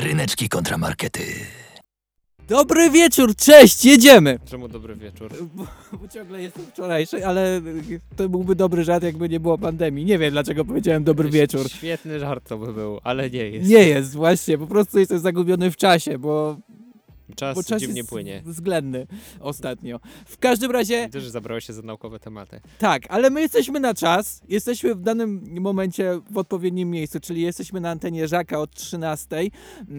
Ryneczki kontramarkety. Dobry wieczór, cześć, jedziemy! Czemu dobry wieczór? Bo, bo ciągle jestem wczorajszy, ale to byłby dobry żart, jakby nie było pandemii. Nie wiem, dlaczego powiedziałem dobry wieczór. Świetny żart to by był, ale nie jest. Nie jest, właśnie, po prostu jestem zagubiony w czasie, bo, Czas, bo czas dziwnie płynie. względny ostatnio. W każdym razie, Widzę, że zabrałeś się za naukowe tematy. tak, ale my jesteśmy na czas, jesteśmy w danym momencie w odpowiednim miejscu, czyli jesteśmy na antenie Żaka od 13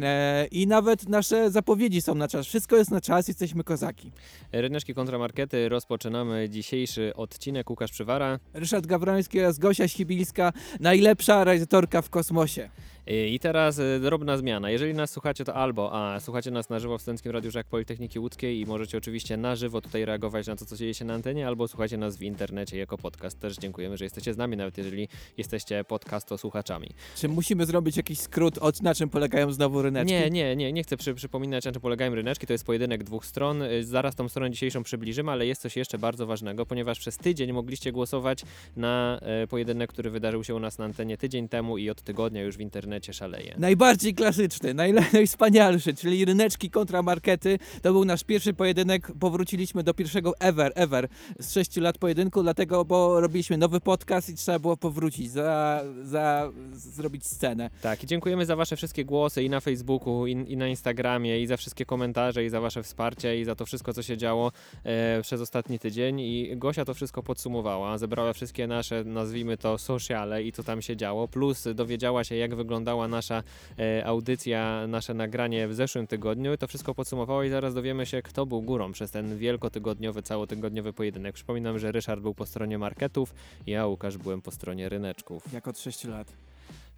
e, i nawet nasze zapowiedzi są na czas. Wszystko jest na czas, jesteśmy kozaki. Ryneczki kontramarkety, rozpoczynamy dzisiejszy odcinek. Łukasz Przywara. Ryszard Gawroński oraz Gosia Sibilska, najlepsza realizatorka w kosmosie. Y, I teraz y, drobna zmiana. Jeżeli nas słuchacie, to albo a słuchacie nas na żywo w Studenckim Radiu Żak Politechniki Łódzkiej i możecie oczywiście na żywo tutaj reagować na to, co dzieje się na antenie, albo słuchacie nas w internecie jako podcast. Też dziękujemy, że jesteście z nami, nawet jeżeli jesteście podcastosłuchaczami. Czy musimy zrobić jakiś skrót, od na czym polegają znowu ryneczki? Nie, nie, nie, nie chcę przy, przypominać, na czym polegają ryneczki. To jest pojedynek dwóch stron. Y, Zaraz tą stronę dzisiejszą przybliżymy, ale jest coś jeszcze bardzo ważnego, ponieważ przez tydzień mogliście głosować na e, pojedynek, który wydarzył się u nas na antenie tydzień temu i od tygodnia już w internecie szaleje. Najbardziej klasyczny, najwspanialszy, czyli ryneczki kontra markety. To był nasz pierwszy pojedynek. Powróciliśmy do pierwszego ever, ever z 6 lat pojedynku, dlatego, bo robiliśmy nowy podcast i trzeba było powrócić, za, za zrobić scenę. Tak, i dziękujemy za Wasze wszystkie głosy i na Facebooku, i, i na Instagramie, i za wszystkie komentarze, i za Wasze wsparcie, i za to wszystko, co się działo e, przez ostatni tydzień. I Gosia to wszystko podsumowała, zebrała wszystkie nasze, nazwijmy to, sociale i co tam się działo, plus dowiedziała się, jak wyglądała nasza e, audycja, nasze nagranie w zeszłym tygodniu. To wszystko podsumowała i zaraz dowiemy się, kto był górą przez ten wielkotygodniowy, całotygodniowy pojedynek. Przypominam, że Ryszard był po stronie marketów, ja, Łukasz, byłem po stronie ryneczków. Jak od 6 lat.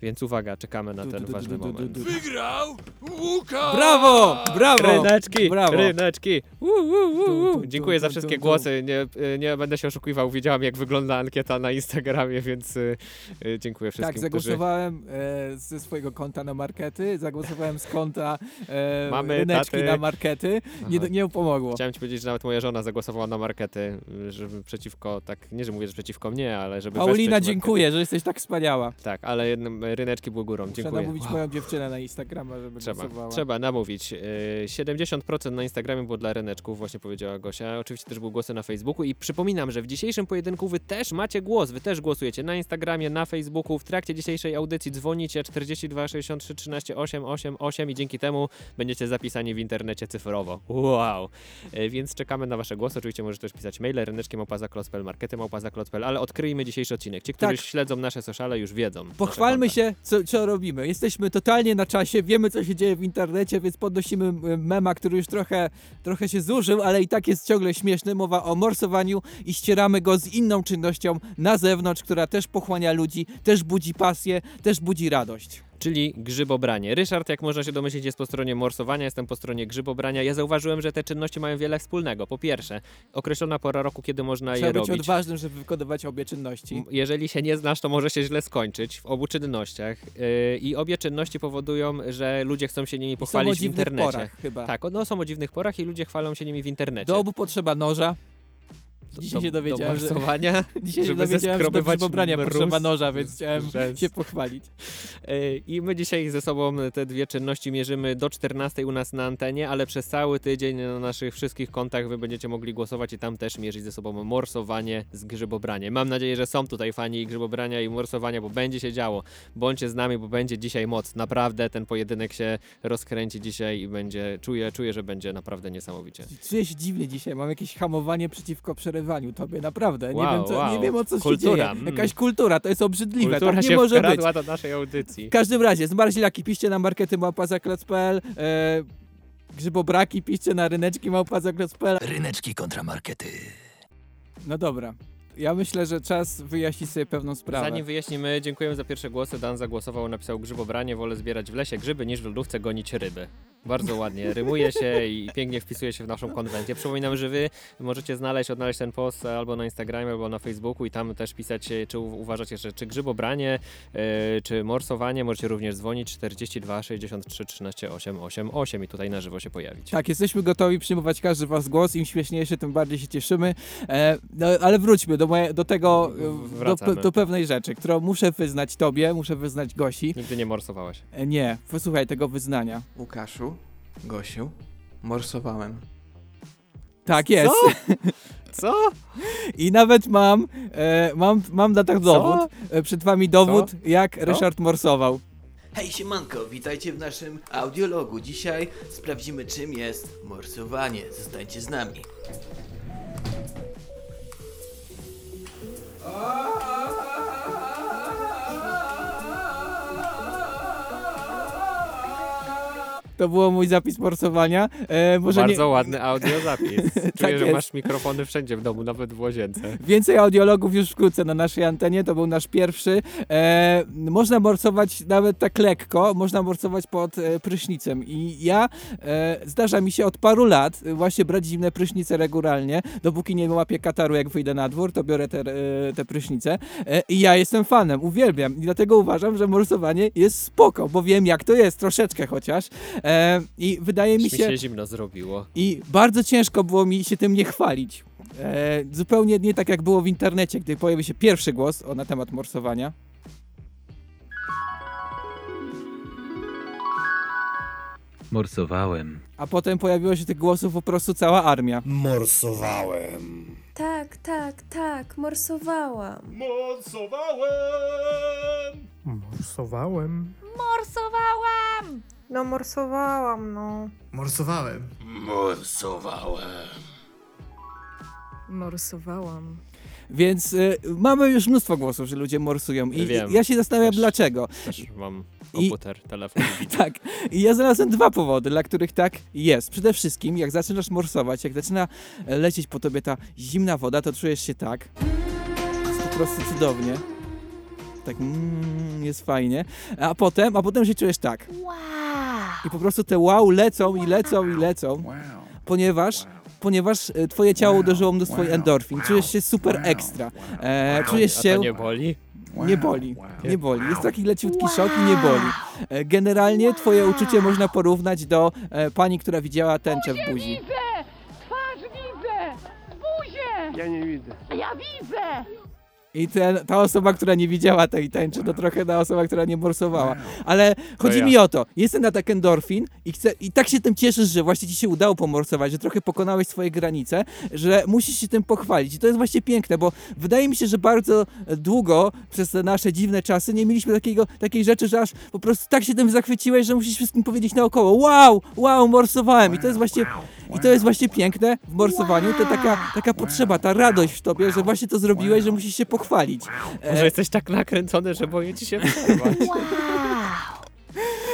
Więc uwaga, czekamy na ten ważny moment. Wygrał Łukasz! Brawo! Brawo! Ryneczki, Brawo. ryneczki. U, u, u, Tu, u. tu, Dziękuję za wszystkie głosy. Nie, y, nie będę się oszukiwał. Wiedziałam, jak wygląda ankieta na Instagramie, więc y, y, dziękuję wszystkim, Tak, zagłosowałem e, ze swojego konta na markety, zagłosowałem z konta e, Mamy ryneczki taty. na markety. Nie, Aha. nie pomogło. Chciałem ci powiedzieć, że nawet moja żona zagłosowała na markety, żeby przeciwko, tak, nie, że mówię, że przeciwko mnie, ale żeby Paulina, wesprzeć markety. dziękuję, że jesteś tak wspaniała. Tak, ale jednym, ryneczki były górą. Muszę Dziękuję. namówić moją dziewczynę na Instagrama, żeby Trzeba, głosowała. trzeba namówić. Y, 70% na Instagramie było dla ryneczków, właśnie powiedziała Gosia. Oczywiście też były głosy na Facebooku i przypominam, że w dzisiejszym pojedynku wy też macie głos, wy też głosujecie na Instagramie, na Facebooku. W trakcie dzisiejszej audycji dzwonicie 42 63 13 8 8 8 i dzięki temu będziecie zapisani w internecie cyfrowo. Wow! Y, Więc czekamy na wasze głosy. Oczywiście możecie też pisać maile ryneczkiem małpaza.klocpel, markety małpaza.klocpel, ale odkryjmy dzisiejszy odcinek. Ci, którzy Tak. śledzą nasze sociale już wiedzą. Pochwalmy. Co, co robimy. Jesteśmy totalnie na czasie, wiemy, co się dzieje w internecie, więc podnosimy mema, który już trochę, trochę się zużył, ale i tak jest ciągle śmieszny. Mowa o morsowaniu i ścieramy go z inną czynnością na zewnątrz, która też pochłania ludzi, też budzi pasję, też budzi radość. Czyli grzybobranie. Ryszard, jak można się domyślić, jest po stronie morsowania, jestem po stronie grzybobrania. Ja zauważyłem, że te czynności mają wiele wspólnego. Po pierwsze, określona pora roku, kiedy można Trzeba je być robić. odważnym, żeby wykonywać obie czynności. Jeżeli się nie znasz, to może się źle skończyć w obu czynnościach. Yy, I obie czynności powodują, że ludzie chcą się nimi pochwalić w internecie. porach chyba. Tak, no są o dziwnych porach i ludzie chwalą się nimi w internecie. Do obu potrzeba noża. Dzisiaj do- się dowiedziałem, do że, morsowania. dzisiaj się dowiedziałem, że do mróz potrzeba noża, więc chciałem rzęs. się pochwalić. Yy, I my dzisiaj ze sobą te dwie czynności mierzymy do 14 u nas na antenie, ale przez cały tydzień na naszych wszystkich kontach wy będziecie mogli głosować i tam też mierzyć ze sobą morsowanie z grzybobraniem. Mam nadzieję, że są tutaj fani i grzybobrania i morsowania, bo będzie się działo. Bądźcie z nami, bo będzie dzisiaj moc. Naprawdę ten pojedynek się rozkręci dzisiaj i będzie, czuję, czuję, że będzie naprawdę niesamowicie. Czuję się dziwnie dzisiaj, mam jakieś hamowanie przeciwko przerywaniu tobie, naprawdę. nie, Wow, wiem, co, wow. nie wiem o co się Kultura, dzieje. mm. Jakaś kultura, to jest obrzydliwe, Kultura tak nie się może być. do naszej audycji. W każdym razie, zmarzilaki piszcie na markety małpazaklec.pl e, Grzybobraki piszcie na ryneczki małpazaklec.pl Ryneczki kontramarkety. No dobra, ja myślę, że czas wyjaśnić sobie pewną sprawę. Zanim wyjaśnimy, dziękujemy za pierwsze głosy. Dan zagłosował, napisał grzybobranie, wolę zbierać w lesie grzyby niż w lodówce gonić ryby. Bardzo ładnie, rymuje się i pięknie wpisuje się w naszą konwencję. Przypominam, że wy możecie znaleźć, odnaleźć ten post albo na Instagramie, albo na Facebooku i tam też pisać, e, czy uważacie, że czy grzybobranie, e, czy morsowanie, możecie również dzwonić 42 63 13 888 i tutaj na żywo się pojawić. Tak, jesteśmy gotowi przyjmować każdy was głos. Im śmieszniejszy, tym bardziej się cieszymy. E, no, ale wróćmy do, moje, do tego, e, do, do pewnej rzeczy, którą muszę wyznać tobie, muszę wyznać Gosi. Nigdy nie morsowałeś. E, nie, posłuchaj tego wyznania. Łukaszu, Gosiu, morsowałem. Tak jest. Co? I nawet mam, e, mam, mam na tak dowód, e, przed wami dowód, jak Ryszard morsował. Hej siemanko, witajcie w naszym audiologu. Dzisiaj sprawdzimy czym jest morsowanie. Zostańcie z nami. To było mój zapis morsowania. E, Bardzo nie, ładny audiozapis. Czuję, Tak że masz mikrofony wszędzie w domu, nawet w łazience. Więcej audiologów już wkrótce na naszej antenie, to był nasz pierwszy. E, można morsować nawet tak lekko, można morsować pod e, prysznicem. I ja, e, zdarza mi się od paru lat właśnie brać zimne prysznice regularnie, dopóki nie łapię kataru, jak wyjdę na dwór, to biorę te, e, te prysznice. E, I ja jestem fanem, uwielbiam. I dlatego uważam, że morsowanie jest spoko, bo wiem jak to jest, troszeczkę chociaż. E, I wydaje mi Mi się... się zimno zrobiło. I bardzo ciężko było mi się tym nie chwalić. E, zupełnie nie tak jak było w internecie, gdy pojawił się pierwszy głos o, na temat morsowania. Morsowałem. A potem pojawiło się tych głosów po prostu cała armia. Morsowałem. Tak, tak, tak, morsowałam. Morsowałem. Morsowałem. Morsowałam! No morsowałam, no. Morsowałem. Morsowałem. Morsowałam. Więc e, mamy już mnóstwo głosów, że ludzie morsują. I Wiem. ja się zastanawiam Też. dlaczego. Też mam komputer, telefon. i wideo. Tak. I ja znalazłem dwa powody, dla których tak jest. Przede wszystkim, jak zaczynasz morsować, jak zaczyna e, lecieć po tobie ta zimna woda, to czujesz się tak. Po prostu cudownie. Tak, mm, jest fajnie. A potem, a potem się czujesz tak. Wow! I po prostu te wow lecą i lecą i lecą, ponieważ, ponieważ e, twoje ciało uderzyło mnóstwo endorfin. Czujesz się super ekstra. E, czujesz A się... to nie boli? Nie boli, nie boli. Jest taki leciutki szok i nie boli. E, Generalnie twoje uczucie można porównać do e, pani, która widziała tęczę w buzi. Widzę! Twarz widzę! Buzię! Ja nie widzę. Ja widzę! I ten, ta osoba, która nie widziała tej tęczy, to trochę ta osoba, która nie morsowała. Ale chodzi mi o to, jest ten atak endorfin i, chcę, i tak się tym cieszysz, że właśnie ci się udało pomorsować, że trochę pokonałeś swoje granice, że musisz się tym pochwalić. I to jest właśnie piękne, bo wydaje mi się, że bardzo długo przez te nasze dziwne czasy nie mieliśmy takiego, takiej rzeczy, że aż po prostu tak się tym zachwyciłeś, że musisz wszystkim powiedzieć naokoło wow, wow, morsowałem. I to jest właśnie, i to jest właśnie piękne w morsowaniu, to taka, taka potrzeba, ta radość w tobie, że właśnie to zrobiłeś, że musisz się pochwalić. E, Może jesteś tak nakręcony, że boję ci się przerwać. Wow!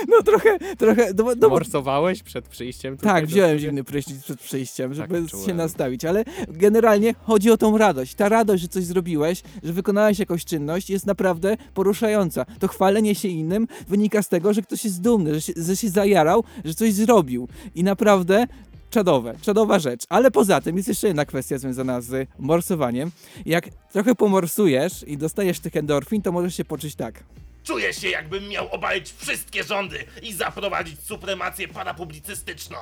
No trochę, trochę, no, no, Morsowałeś przed przyjściem tak, do wziąłem studia? zimny prysznic przed przyjściem, żeby Tak, się nastawić, ale generalnie chodzi o tą radość. Ta radość, że coś zrobiłeś, że wykonałeś jakąś czynność jest naprawdę poruszająca. To chwalenie się innym wynika z tego, że ktoś jest dumny, że się, że się zajarał, że coś zrobił i naprawdę czadowe, czadowa rzecz. Ale poza tym jest jeszcze jedna kwestia związana z morsowaniem. Jak trochę pomorsujesz i dostajesz tych endorfin, to możesz się poczuć tak. Czuję się, jakbym miał obalić wszystkie rządy i zaprowadzić supremację parapublicystyczną.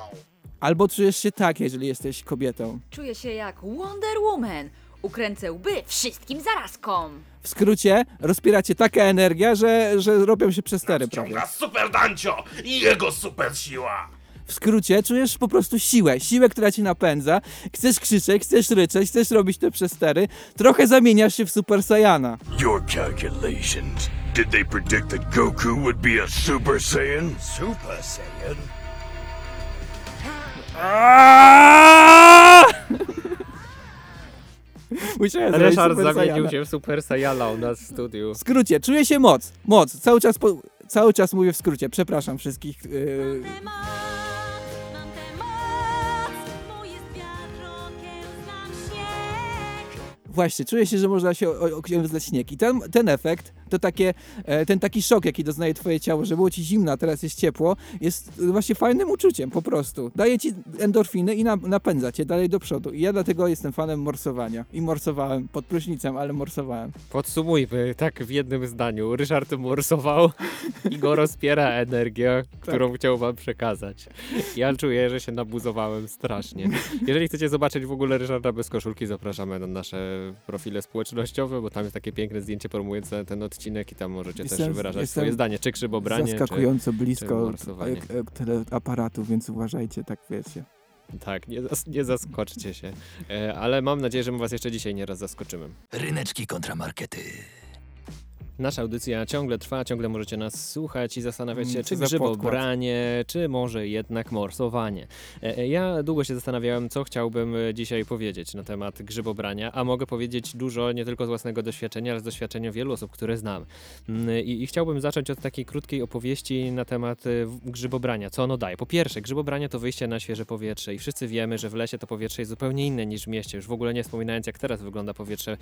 Albo czujesz się tak, jeżeli jesteś kobietą. Czuję się jak Wonder Woman. Ukręcę łby wszystkim zarazkom. W skrócie, rozpiera cię taka energia, że, że robią się przestery prawie. Ciąga super Dancio i jego super siła. W skrócie, czujesz po prostu siłę, siłę, która cię napędza. Chcesz krzyczeć, chcesz ryczeć, chcesz robić te przestery. Trochę zamieniasz się w Super Saiyana. Your calculations. Did they predict that Goku would be a Super Saiyan? Super Saiyan? Musiałem zrobić Ryszard Super zamienił Saiyana. się w Super Saiyana u nas w studiu. W skrócie, czuję się moc, moc. Cały czas, po, cały czas mówię w skrócie. Przepraszam wszystkich. Yy, Właśnie, czuję się, że można się o- okiełznać śnieg. I ten, ten efekt, to takie, e, ten taki szok, jaki doznaje twoje ciało, że było ci zimno, a teraz jest ciepło, jest właśnie fajnym uczuciem po prostu. Daje ci endorfiny i na, napędza cię dalej do przodu. I ja dlatego jestem fanem morsowania. I morsowałem pod prysznicem, ale morsowałem. Podsumujmy tak w jednym zdaniu. Ryszard morsował i go rozpiera energia, którą chciał wam przekazać. Ja czuję, że się nabuzowałem strasznie. Jeżeli chcecie zobaczyć w ogóle Ryszarda bez koszulki, zapraszamy na nasze profile społecznościowe, bo tam jest takie piękne zdjęcie promujące ten odcinek i tam możecie też Jestem- wyrażać jestem swoje zdanie, czy grzybobranie, czy... Zaskakująco czy blisko morsowanie. e, e, teleaparatu, więc uważajcie, tak wiecie. Tak, nie, zas- nie zaskoczcie się. E, ale mam nadzieję, że my was jeszcze dzisiaj nieraz zaskoczymy. Ryneczki kontra markety. Nasza audycja ciągle trwa, ciągle możecie nas słuchać i zastanawiać się, Mm, czy co za grzybobranie, czy może jednak morsowanie. E, e, Ja długo się zastanawiałem, co chciałbym e, dzisiaj powiedzieć na temat grzybobrania, a mogę powiedzieć dużo nie tylko z własnego doświadczenia, ale z doświadczenia wielu osób, które znam. Mm, I, i chciałbym zacząć od takiej krótkiej opowieści na temat grzybobrania, co ono daje. Po pierwsze, grzybobranie to wyjście na świeże powietrze i wszyscy wiemy, że w lesie to powietrze jest zupełnie inne niż w mieście, już w ogóle nie wspominając, jak teraz wygląda powietrze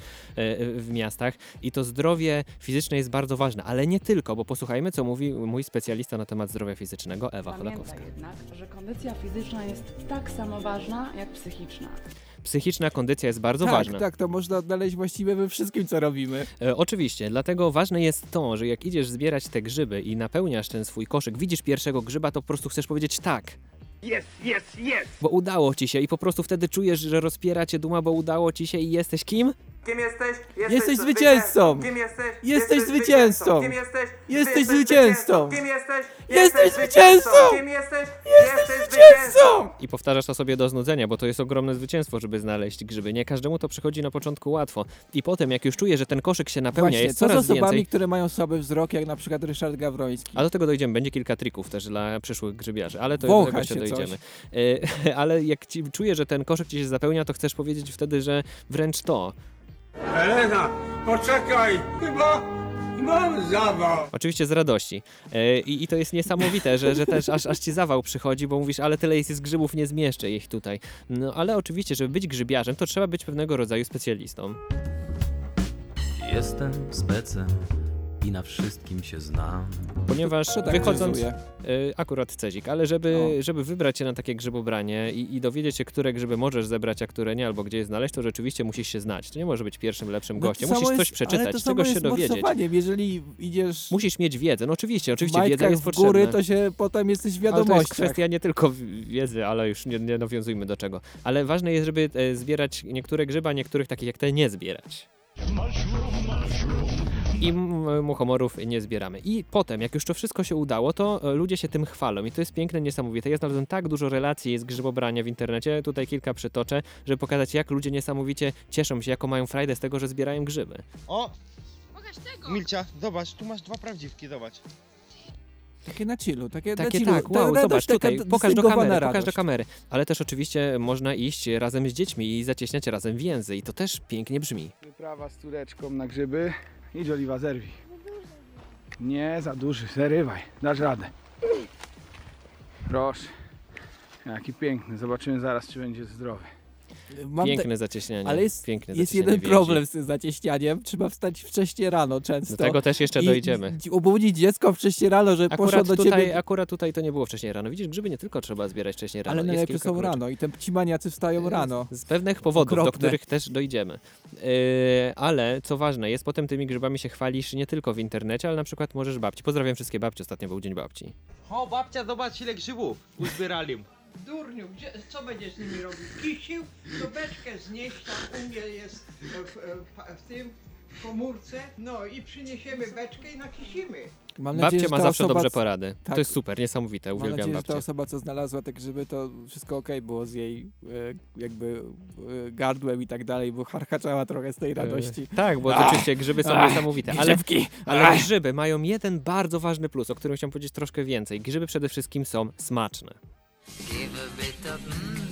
w miastach. I to zdrowie fizyczne jest bardzo ważne, ale nie tylko, bo posłuchajmy, co mówi mój specjalista na temat zdrowia fizycznego, Ewa Chodakowska. Jednak, że kondycja fizyczna jest tak samo ważna jak psychiczna. Psychiczna kondycja jest bardzo tak, ważna. tak, to można odnaleźć właściwie we wszystkim, co robimy. E, oczywiście, dlatego ważne jest to, że jak idziesz zbierać te grzyby i napełniasz ten swój koszyk, widzisz pierwszego grzyba, to po prostu chcesz powiedzieć tak. Yes, yes, yes! Bo udało ci się i po prostu wtedy czujesz, że rozpiera cię duma, bo udało ci się i jesteś kim? Kim jesteś? Jesteś zwycięzcą! Kim jesteś? Jesteś zwycięzcą! Kim jesteś? Jesteś zwycięzcą! Kim jesteś? Jesteś zwycięzcą! Kim jesteś? Jesteś zwycięzcą! I powtarzasz to sobie do znudzenia, bo to jest ogromne zwycięstwo, żeby znaleźć grzyby. Nie każdemu to przychodzi na początku łatwo. I potem, jak już czujesz, że ten koszyk się napełnia, Właśnie, jest co z osobami, więcej. które mają słaby wzrok, jak na przykład Ryszard Gawroński? A do tego dojdziemy. Będzie kilka trików też dla przyszłych grzybiarzy, ale to Wącha do tego jeszcze się dojdziemy. E, ale jak ci czujesz, że ten koszyk ci się zapełnia, to chcesz powiedzieć wtedy, że wręcz to. Elena, poczekaj! Chyba mam zawał! Oczywiście z radości. E, I, I to jest niesamowite, że, że też aż, aż ci zawał przychodzi, bo mówisz, ale tyle jest, jest grzybów, nie zmieszczę ich tutaj. No ale oczywiście, żeby być grzybiarzem, to trzeba być pewnego rodzaju specjalistą. Jestem specem i na wszystkim się znam. Ponieważ tak wychodząc, y, akurat cezik, ale żeby, żeby wybrać się na takie grzybobranie i, i dowiedzieć się, które grzyby możesz zebrać, a które nie, albo gdzie je znaleźć, to rzeczywiście musisz się znać. To nie może być pierwszym, lepszym No gościem. Musisz coś jest- ale przeczytać, to samo czegoś się dowiedzieć. Jeżeli idziesz Musisz mieć wiedzę. No oczywiście, oczywiście wiedza jest w potrzebna. góry, to się potem jesteś w Ale to jest kwestia nie tylko wiedzy, ale już nie, nie nawiązujmy do czego. Ale ważne jest, żeby e, zbierać niektóre grzyby, a niektórych takich jak te nie zbierać. I muchomorów nie zbieramy. I potem, jak już to wszystko się udało, to e, ludzie się tym chwalą. I to jest piękne, niesamowite. Ja znalazłem tak dużo relacji z grzybobrania w internecie, tutaj kilka przytoczę, żeby pokazać, jak ludzie niesamowicie cieszą się, jaką mają frajdę z tego, że zbierają grzyby. O! Milcia, zobacz, tu masz dwa prawdziwki, zobacz. Takie na chillu, takie, na Takie chillu. tak, Ta wow, radość zobacz, taka tutaj, pokaż do dystyngowana kamery, pokaż do radość. kamery. Ale też oczywiście można iść razem z dziećmi i zacieśniać razem więzy i to też pięknie brzmi. Wyprawa z córeczką na grzyby. Idź Oliwa, zerwij. Nie, za duży, zerywaj, dasz radę. Proszę. Jaki piękny, zobaczymy zaraz, czy będzie zdrowy. Mam te- Piękne zacieśnianie, Ale jest, piękne jest zacieśnianie jeden więzi. problem z tym zacieśnianiem. Trzeba wstać wcześniej rano często. Do tego też jeszcze I dojdziemy. d- Obudzić dziecko wcześniej rano, że poszło Akurat do tutaj, ciebie. akurat tutaj to nie było wcześniej rano. Widzisz, grzyby nie tylko trzeba zbierać wcześniej rano. Ale jest najlepsze są kluczy. rano i te cimaniacy wstają rano. Z pewnych powodów, do Okropne. których też dojdziemy. Yy, ale co ważne, jest potem tymi grzybami się chwalisz nie tylko w internecie, ale na przykład możesz babci. Pozdrawiam wszystkie babci, ostatnio był Dzień Babci. O, babcia, zobacz ile grzybów uzbierali. Durniu, gdzie, co będziesz z nimi robił? Kisił, to beczkę znieść, tam u mnie jest w, w, w tym w komórce, no i przyniesiemy beczkę i nakisimy. Mam Babcia nadzieję, że ma ta zawsze osoba, dobre c- porady. Tak. To jest super, niesamowite, Mam uwielbiam nadzieję, że ta babcię. osoba, co znalazła te grzyby, to wszystko ok było z jej e, jakby e, gardłem i tak dalej, bo harchaczała trochę z tej radości. E, Tak, bo Ach, oczywiście grzyby są ach, niesamowite, ale, grzybki, ale grzyby mają jeden bardzo ważny plus, o którym chciałem powiedzieć troszkę więcej. Grzyby przede wszystkim są smaczne.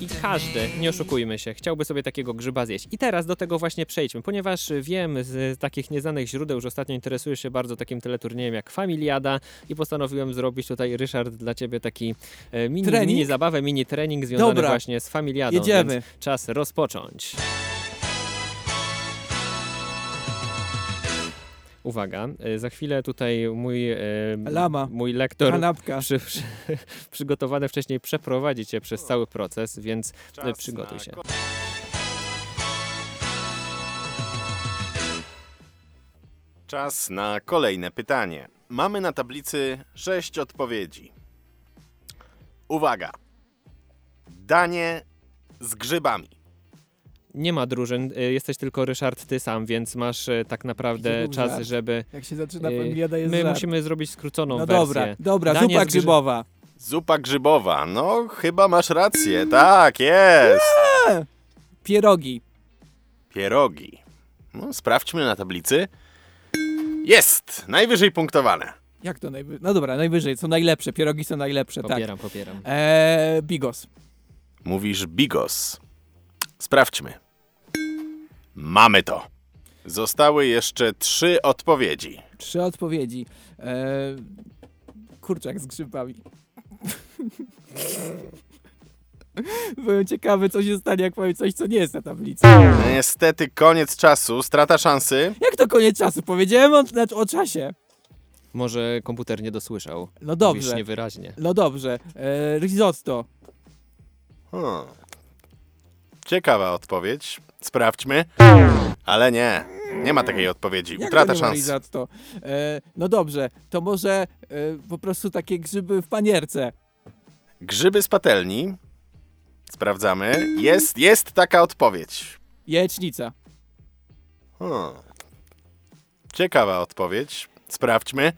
I każdy, nie oszukujmy się, chciałby sobie takiego grzyba zjeść. I teraz do tego właśnie przejdźmy, ponieważ wiem z takich nieznanych źródeł, że ostatnio interesujesz się bardzo takim teleturniejem jak Familiada i postanowiłem zrobić tutaj, Ryszard, dla ciebie taki e, mini, Trening? mini zabawę, mini trening związany Dobra. właśnie z Familiadą. Jedziemy. Więc czas rozpocząć. Uwaga, e, za chwilę tutaj mój, e, Lama. mój lektor Kanapka. przy, przy, przygotowany wcześniej przeprowadzi cię przez cały proces, więc e, Czas przygotuj się. Czas na kolejne pytanie. Mamy na tablicy sześć odpowiedzi. Uwaga. Danie z grzybami. Nie ma drużyn, e, jesteś tylko Ryszard, ty sam, więc masz e, tak naprawdę czas, żart? żeby... Jak się zaczyna e, familiada jest My żart. musimy zrobić skróconą No wersję. dobra, dobra, zupa grzybowa. Zupa grzybowa. No, chyba masz rację. Tak, jest. Pierogi. Pierogi. No, sprawdźmy na tablicy. Jest! Najwyżej punktowane. Jak to najwyżej? No dobra, najwyżej, są najlepsze, pierogi są najlepsze, Popieram, tak. popieram. Eee, bigos. Mówisz bigos. Sprawdźmy. Mamy to. Zostały jeszcze trzy odpowiedzi. Trzy odpowiedzi. Eee, kurczak z grzybami. Byłem ciekawy, co się stanie, jak powiem coś, co nie jest na tablicy. Niestety koniec czasu, strata szansy. Jak to koniec czasu? Powiedziałem o, znaczy o czasie. Może komputer nie dosłyszał. No dobrze. Mówisz niewyraźnie. No dobrze. Eee, risotto. Hmm. Ciekawa odpowiedź. Sprawdźmy. Ale nie. Nie ma takiej odpowiedzi. Jak to Utrata nie ma szans. risotto? Eee, no dobrze, to może e, po prostu takie grzyby w panierce. Grzyby z patelni. Sprawdzamy. Jest, jest taka odpowiedź. Jajecznica. Hmm. Ciekawa odpowiedź. Sprawdźmy.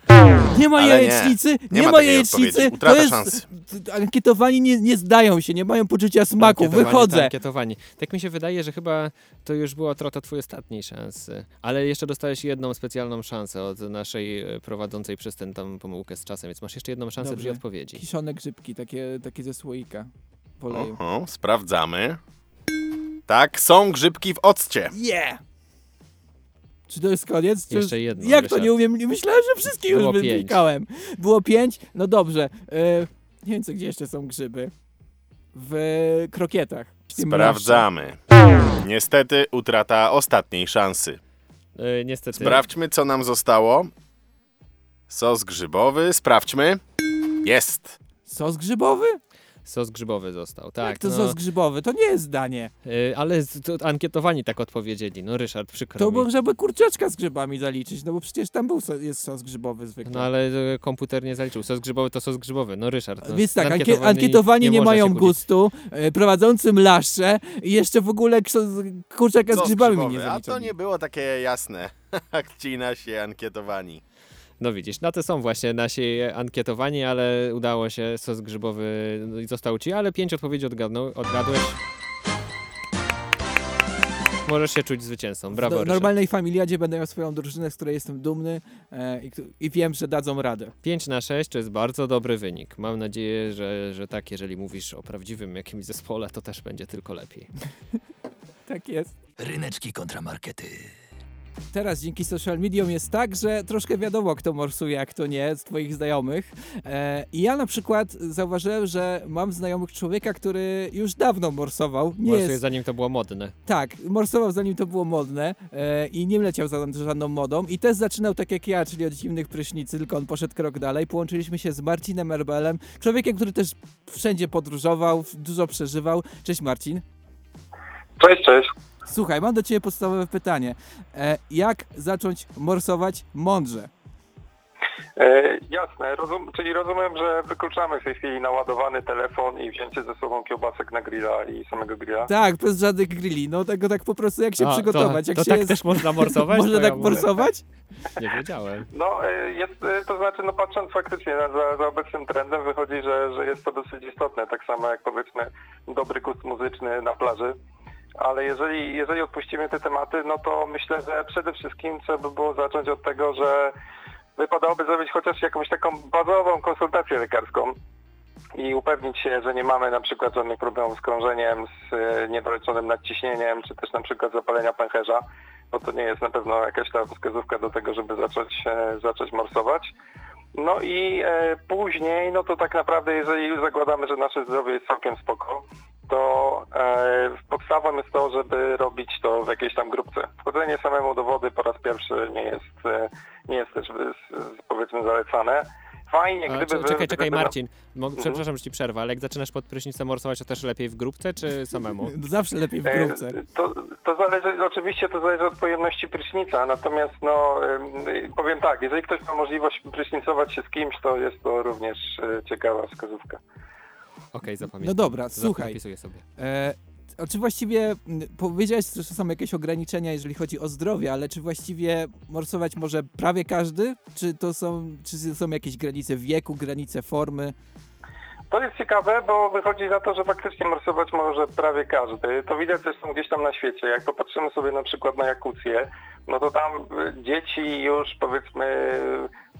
Nie ma Ale jajecznicy, Nie, nie, ma ma takiej jajecznicy. odpowiedzi. To Utrata jest, szans. Ankietowani nie, nie zdają się, nie mają poczucia smaku. Ankietowani, Wychodzę. Tak, ankietowani. Tak mi się wydaje, że chyba to już była trota twojej ostatniej szansy. Ale jeszcze dostałeś jedną specjalną szansę od naszej e, prowadzącej przez ten tam pomyłkę z czasem, więc masz jeszcze jedną szansę Dobrze. przy odpowiedzi. Kiszone grzybki, takie, takie ze słoika. Oho, sprawdzamy. Tak, są grzybki w occie. Yeah! Czy to jest koniec? Czy Jeszcze jedno, Jak to nie umiem? Nie myślałem, że wszystkie już Było pięć. wyklikałem. Było pięć? No dobrze. E, nie wiem, co, gdzie jeszcze są grzyby. W krokietach. Sprawdzamy. Niestety utrata ostatniej szansy. E, niestety. Sprawdźmy, co nam zostało. Sos grzybowy, sprawdźmy. Jest. Sos grzybowy? Sos grzybowy został, tak. Jak to no, sos grzybowy? To nie jest danie. e, ale z- to ankietowani tak odpowiedzieli. No Ryszard, przykro To mi. można by kurczaczka z grzybami zaliczyć, no bo przecież tam był so, jest sos grzybowy zwykle. No ale e, komputer nie zaliczył. Sos grzybowy to sos grzybowy. No Ryszard. No, Więc tak, ankie- ankietowani ankietowani nie, można mają gustu, e, prowadzący mlaszcze i jeszcze w ogóle kurczaka z grzybami mi nie grzybowy, A to nie było takie jasne. Ci nasi ankietowani. No widzisz, na to są właśnie nasi ankietowani, ale udało się, sos grzybowy no i został ci, ale pięć odpowiedzi odgadnął, odgadłeś. Możesz się czuć zwycięzcą. Brawo, W Ryszard. normalnej familiadzie będę miał swoją drużynę, z której jestem dumny e, i, i wiem, że dadzą radę. 5 na 6 to jest bardzo dobry wynik. Mam nadzieję, że, że tak, jeżeli mówisz o prawdziwym jakimś zespole, to też będzie tylko lepiej. Tak jest. Ryneczki kontra markety. Teraz dzięki social mediom jest tak, że troszkę wiadomo, kto morsuje, a kto nie, z twoich znajomych. E, I ja na przykład zauważyłem, że mam znajomych człowieka, który już dawno morsował. Nie Morsuje jest, zanim to było modne. Tak, morsował zanim to było modne e, i nie leciał za żadną modą. I też zaczynał tak jak ja, czyli od zimnych prysznicy, tylko on poszedł krok dalej. Połączyliśmy się z Marcinem Erbelem, człowiekiem, który też wszędzie podróżował, dużo przeżywał. Cześć Marcin. Cześć, cześć. Słuchaj, mam do Ciebie podstawowe pytanie. E, jak zacząć morsować mądrze? E, jasne, rozum, czyli rozumiem, że wykluczamy w tej chwili naładowany telefon i wzięcie ze sobą kiełbasek na grilla i samego grilla. Tak, bez żadnych grilli. No tego tak po prostu jak się A, to- przygotować. Jak to się tak jest... też można morsować? Można To ja tak mówię. morsować? Nie wiedziałem. No, e, jest, e, to znaczy, no patrząc faktycznie na, za, za obecnym trendem, wychodzi, że, że jest to dosyć istotne, tak samo jak powiedzmy dobry gust muzyczny na plaży. Ale jeżeli, jeżeli odpuścimy te tematy, no to myślę, że przede wszystkim trzeba by było zacząć od tego, że wypadałoby zrobić chociaż jakąś taką bazową konsultację lekarską i upewnić się, że nie mamy na przykład żadnych problemów z krążeniem, z e, niedoleczonym nadciśnieniem, czy też na przykład zapalenia pęcherza, bo to nie jest na pewno jakaś ta wskazówka do tego, żeby zacząć, e, zacząć morsować. No i e, później, no to tak naprawdę, jeżeli już zakładamy, że nasze zdrowie jest całkiem spoko, to E, podstawą jest to, żeby robić to w jakiejś tam grupce. Wchodzenie samemu do wody po raz pierwszy nie jest, e, nie jest też powiedzmy zalecane. Fajnie, gdyby... czekaj, czekaj, Marcin. Mo- Mhm. Przepraszam, że ci przerwę, ale jak zaczynasz pod prysznicem morsować, to też lepiej w grupce czy samemu? Zawsze lepiej w E, grupce. To, to zależy, oczywiście to zależy od pojemności prysznica, natomiast no em, powiem tak, jeżeli ktoś ma możliwość prysznicować się z kimś, to jest to również ciekawa wskazówka. Okej, zapamiętam. No dobra, Zap- słuchaj. Zapisuję sobie. E, a czy właściwie powiedziałeś, że są jakieś ograniczenia, jeżeli chodzi o zdrowie, ale czy właściwie morsować może prawie każdy? Czy to są, czy są jakieś granice wieku, granice formy? To jest ciekawe, bo wychodzi na to, że faktycznie morsować może prawie każdy. To widać zresztą gdzieś tam na świecie. Jak popatrzymy sobie na przykład na Jakucję, no to tam y, dzieci już powiedzmy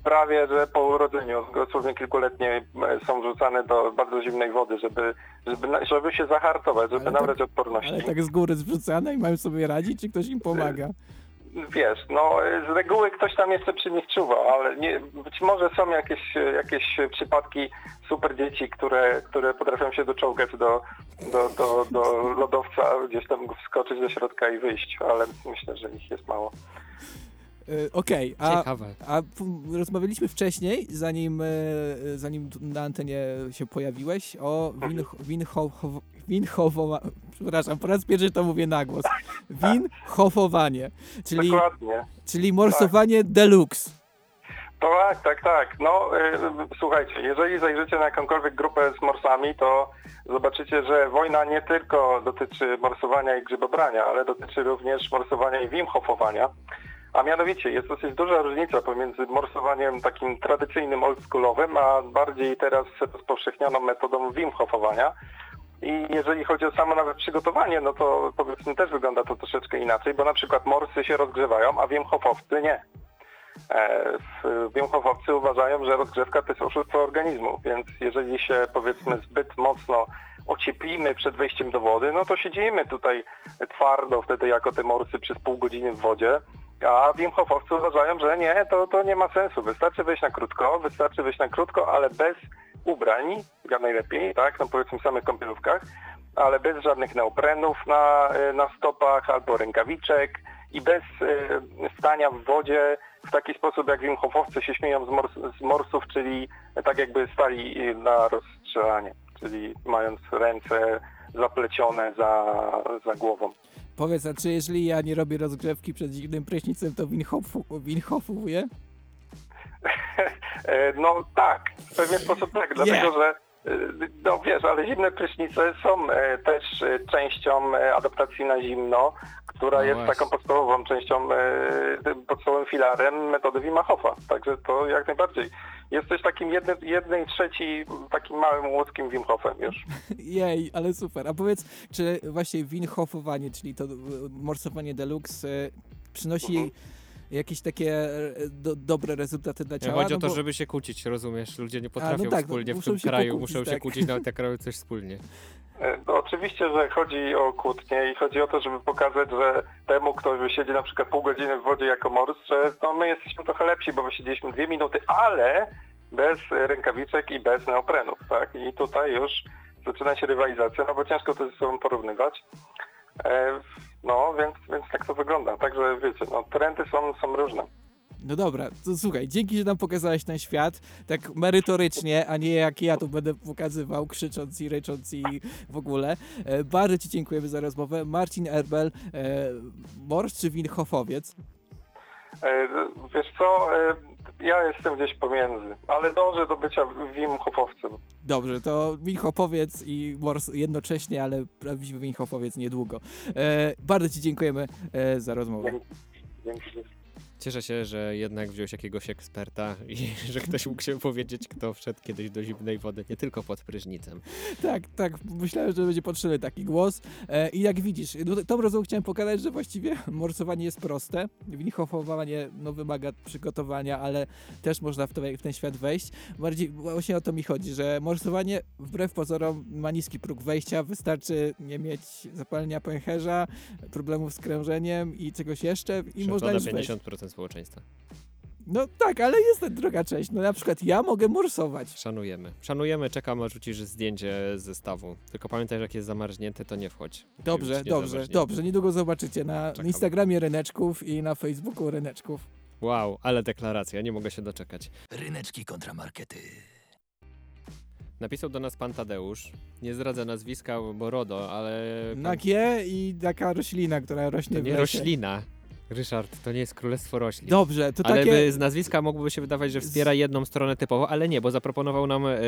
prawie, że po urodzeniu, dosłownie kilkuletnie e, są wrzucane do bardzo zimnej wody, żeby, żeby, żeby się zahartować, żeby Ale tak- nabrać odporności. Ale tak z góry zrzucane i mają sobie radzić, czy ktoś im pomaga? Wiesz, no z reguły ktoś tam jeszcze przy nich czuwa, ale nie, być może są jakieś, jakieś przypadki super dzieci, które, które potrafią się doczołgać do, do, do, do lodowca, gdzieś tam wskoczyć do środka i wyjść, ale myślę, że ich jest mało. E, Okej, a, Ciekawe. a p- rozmawialiśmy wcześniej, zanim, e, zanim tu na antenie się pojawiłeś, o win, winho, winhowowa, przepraszam, po raz pierwszy to mówię na głos, winhofowanie, czyli, Dokładnie. czyli morsowanie deluxe. Tak, tak, tak. No y, słuchajcie, jeżeli zajrzycie na jakąkolwiek grupę z morsami, to zobaczycie, że wojna nie tylko dotyczy morsowania i grzybobrania, ale dotyczy również morsowania i wimhofowania. A mianowicie jest dosyć duża różnica pomiędzy morsowaniem takim tradycyjnym, oldschoolowym, a bardziej teraz rozpowszechnioną metodą wimhofowania. I jeżeli chodzi o samo nawet przygotowanie, no to powiedzmy też wygląda to troszeczkę inaczej, bo na przykład morsy się rozgrzewają, a wimhofowcy nie. E, w- Wimhofowcy uważają, że rozgrzewka to jest oszustwo organizmu, więc jeżeli się powiedzmy zbyt mocno ocieplimy przed wejściem do wody, no to siedzimy tutaj twardo wtedy jako te morsy przez pół godziny w wodzie, a Wimhofowcy uważają, że nie, to, to nie ma sensu. Wystarczy wejść na krótko, wystarczy wejść na krótko, ale bez ubrań, jak najlepiej, tak, no powiedzmy w samych kąpielówkach, ale bez żadnych neoprenów na, na stopach albo rękawiczek i bez y, stania w wodzie w taki sposób, jak Wimhofowcy się śmieją z, mors, z morsów, czyli tak jakby stali y, na rozstrzelanie, czyli mając ręce zaplecione za, za głową. Powiedz, a czy jeżeli ja nie robię rozgrzewki przed zimnym prysznicem, to winhofu, winhofuje? E, No tak, w pewien sposób tak, dlatego że e, no wiesz, ale zimne prysznice są e, też e, częścią e, adaptacji na zimno, która No jest właśnie. taką podstawową częścią, podstawowym filarem metody Wima Hofa. Także to jak najbardziej. Jesteś takim jedny, jednej trzeci takim małym łódzkim Wim Hofem już. Jej, ale super. A powiedz, czy właśnie winhofowanie, czyli to morsowanie deluxe, przynosi Mhm. Jakieś takie e, do, dobre rezultaty dla ciała? Chodzi o to, No bo- żeby się kłócić, rozumiesz? Ludzie nie potrafią no tak, no wspólnie w muszą tym się kraju, pokłócić, muszą się tak. kłócić nawet jak robią coś wspólnie. E, No, oczywiście, że chodzi o kłótnie i chodzi o to, żeby pokazać, że temu, kto siedzi na przykład pół godziny w wodzie jako mors, że no, my jesteśmy trochę lepsi, bo wysiedzieliśmy dwie minuty, ale bez rękawiczek i bez neoprenów, tak? I tutaj już zaczyna się rywalizacja, no bo ciężko to ze sobą porównywać. E, No, więc, więc tak to wygląda. Także wiecie, no, trendy są, są różne. No dobra, to słuchaj, dzięki, że nam pokazałeś ten świat tak merytorycznie, a nie jak ja tu będę pokazywał, krzycząc i rycząc i w ogóle. E, bardzo Ci dziękujemy za rozmowę. Marcin Erbel, e, mors czy winhofowiec? E, Wiesz co, e, ja jestem gdzieś pomiędzy, ale dążę do bycia Wim Hofowcem. Dobrze, to winhofowiec i mors jednocześnie, ale prawdziwy winhofowiec niedługo. E, bardzo Ci dziękujemy e, za rozmowę. Dzięki. Cieszę się, że jednak wziąłeś jakiegoś eksperta i że ktoś mógł się powiedzieć, kto wszedł kiedyś do zimnej wody, nie tylko pod prysznicem. Tak, tak, myślałem, że będzie potrzebny taki głos. E, I jak widzisz, no, tą rozmową chciałem pokazać, że właściwie morsowanie jest proste. Winhofowanie no, wymaga przygotowania, ale też można w, to, w ten świat wejść. Bardziej właśnie o to mi chodzi, że morsowanie wbrew pozorom ma niski próg wejścia. Wystarczy nie mieć zapalenia pęcherza, problemów z krążeniem i czegoś jeszcze i można już wejść. 50% społeczeństwa. No tak, ale jest ta druga część. No na przykład ja mogę morsować. Szanujemy. Szanujemy, czekam aż rzucisz zdjęcie ze stawu. Tylko pamiętaj, że jak jest zamarznięte, to nie wchodź. Dobrze, być dobrze, dobrze. Niedługo zobaczycie na Czekam. Instagramie Ryneczków i na Facebooku Ryneczków. Wow, ale deklaracja, nie mogę się doczekać. Ryneczki kontramarkety. Napisał do nas pan Tadeusz. Nie zdradzę nazwiska, bo RODO, ale... Na pan... G i taka roślina, która rośnie To w nie lesie. roślina. Ryszard, to nie jest królestwo roślin. Dobrze, to ale takie... by z nazwiska mogłoby się wydawać, że wspiera jedną stronę typowo, ale nie, bo zaproponował nam y,